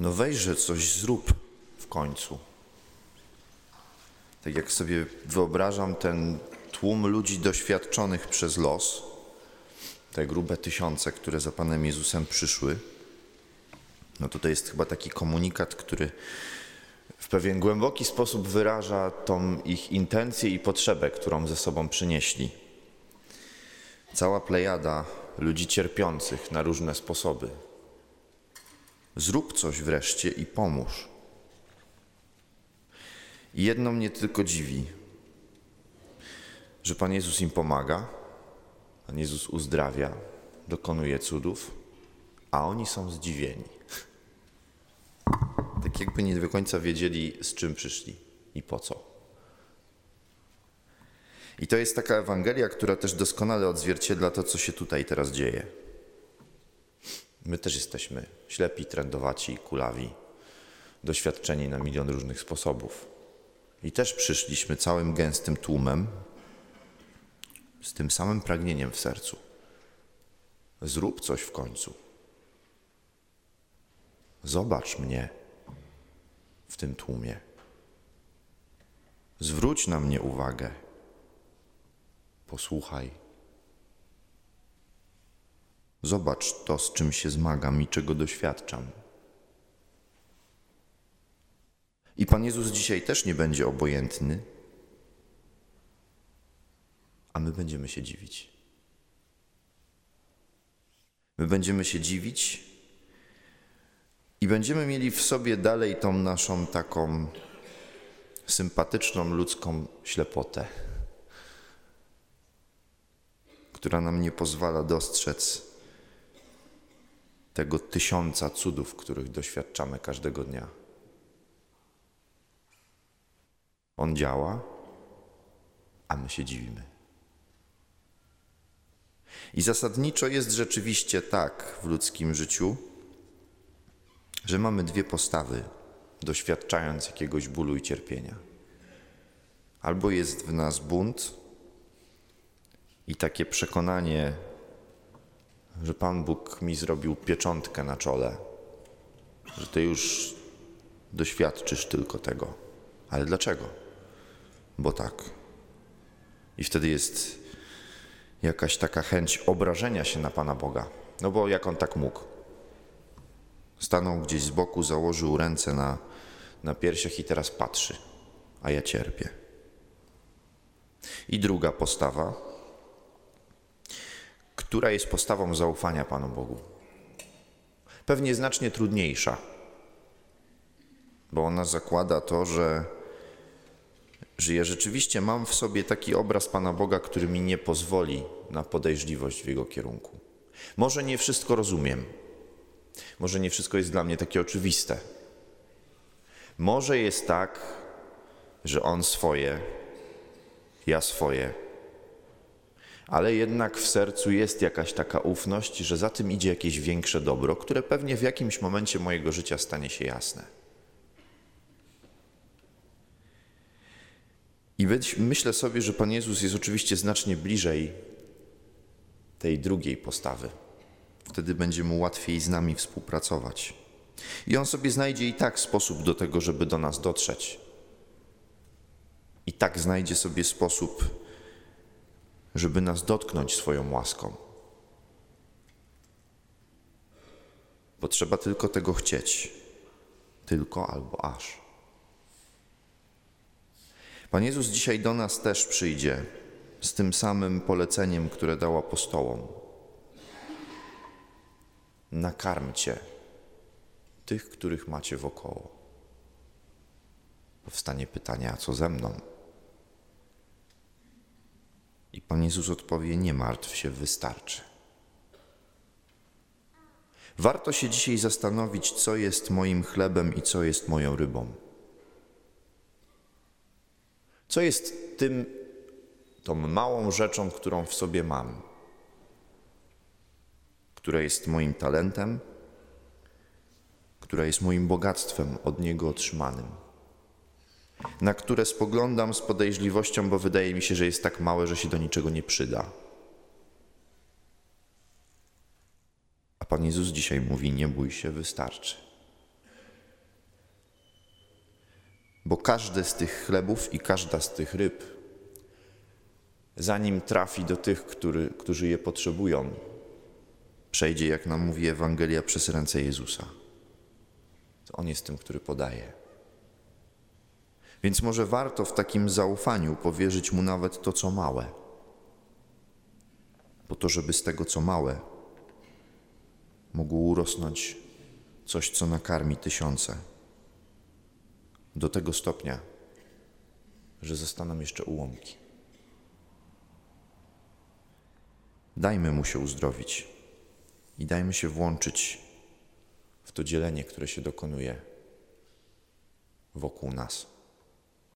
no weźże coś zrób w końcu. Tak jak sobie wyobrażam ten tłum ludzi doświadczonych przez los, te grube tysiące, które za Panem Jezusem przyszły, no to to jest chyba taki komunikat, który w pewien głęboki sposób wyraża tą ich intencję i potrzebę, którą ze sobą przynieśli. Cała plejada ludzi cierpiących na różne sposoby. Zrób coś wreszcie i pomóż. I jedno mnie tylko dziwi, że Pan Jezus im pomaga, Pan Jezus uzdrawia, dokonuje cudów, a oni są zdziwieni. Tak jakby nie do końca wiedzieli, z czym przyszli i po co. I to jest taka Ewangelia, która też doskonale odzwierciedla to, co się tutaj teraz dzieje. My też jesteśmy ślepi, trędowaci, kulawi, doświadczeni na milion różnych sposobów. I też przyszliśmy całym gęstym tłumem z tym samym pragnieniem w sercu. Zrób coś w końcu. Zobacz mnie w tym tłumie. Zwróć na mnie uwagę. Posłuchaj. Zobacz to, z czym się zmagam i czego doświadczam. I Pan Jezus dzisiaj też nie będzie obojętny, a my będziemy się dziwić. My będziemy się dziwić i będziemy mieli w sobie dalej tą naszą taką sympatyczną ludzką ślepotę, która nam nie pozwala dostrzec tego tysiąca cudów, których doświadczamy każdego dnia. On działa, a my się dziwimy. I zasadniczo jest rzeczywiście tak w ludzkim życiu, że mamy dwie postawy, doświadczając jakiegoś bólu i cierpienia. Albo jest w nas bunt i takie przekonanie, że Pan Bóg mi zrobił pieczątkę na czole, że Ty już doświadczysz tylko tego. Ale dlaczego? Bo tak. I wtedy jest jakaś taka chęć obrażenia się na Pana Boga. No bo jak On tak mógł? Stanął gdzieś z boku, założył ręce na, na piersiach i teraz patrzy, a ja cierpię. I druga postawa, która jest postawą zaufania Panu Bogu. Pewnie znacznie trudniejsza, bo ona zakłada to, że, że ja rzeczywiście mam w sobie taki obraz Pana Boga, który mi nie pozwoli na podejrzliwość w Jego kierunku. Może nie wszystko rozumiem, może nie wszystko jest dla mnie takie oczywiste. Może jest tak, że On swoje, ja swoje, ale jednak w sercu jest jakaś taka ufność, że za tym idzie jakieś większe dobro, które pewnie w jakimś momencie mojego życia stanie się jasne. I myślę sobie, że Pan Jezus jest oczywiście znacznie bliżej tej drugiej postawy. Wtedy będzie mu łatwiej z nami współpracować. I on sobie znajdzie i tak sposób do tego, żeby do nas dotrzeć. I tak znajdzie sobie sposób, żeby nas dotknąć swoją łaską. Bo trzeba tylko tego chcieć. Tylko albo aż. Pan Jezus dzisiaj do nas też przyjdzie z tym samym poleceniem, które dał apostołom. Nakarmcie tych, których macie wokoło. Powstanie pytanie, a co ze mną? I Pan Jezus odpowie: Nie martw się, wystarczy. Warto się dzisiaj zastanowić, co jest moim chlebem i co jest moją rybą. Co jest tym, tą małą rzeczą, którą w sobie mam, która jest moim talentem, która jest moim bogactwem od Niego otrzymanym, na które spoglądam z podejrzliwością, bo wydaje mi się, że jest tak małe, że się do niczego nie przyda. A Pan Jezus dzisiaj mówi: Nie bój się, wystarczy. Bo każdy z tych chlebów i każda z tych ryb, zanim trafi do tych, który, którzy je potrzebują, przejdzie, jak nam mówi Ewangelia, przez ręce Jezusa. To On jest tym, który podaje. Więc może warto w takim zaufaniu powierzyć Mu nawet to, co małe, po to, żeby z tego, co małe, mogło urosnąć coś, co nakarmi tysiące. Do tego stopnia, że zostaną jeszcze ułomki. Dajmy mu się uzdrowić i dajmy się włączyć w to dzielenie, które się dokonuje wokół nas.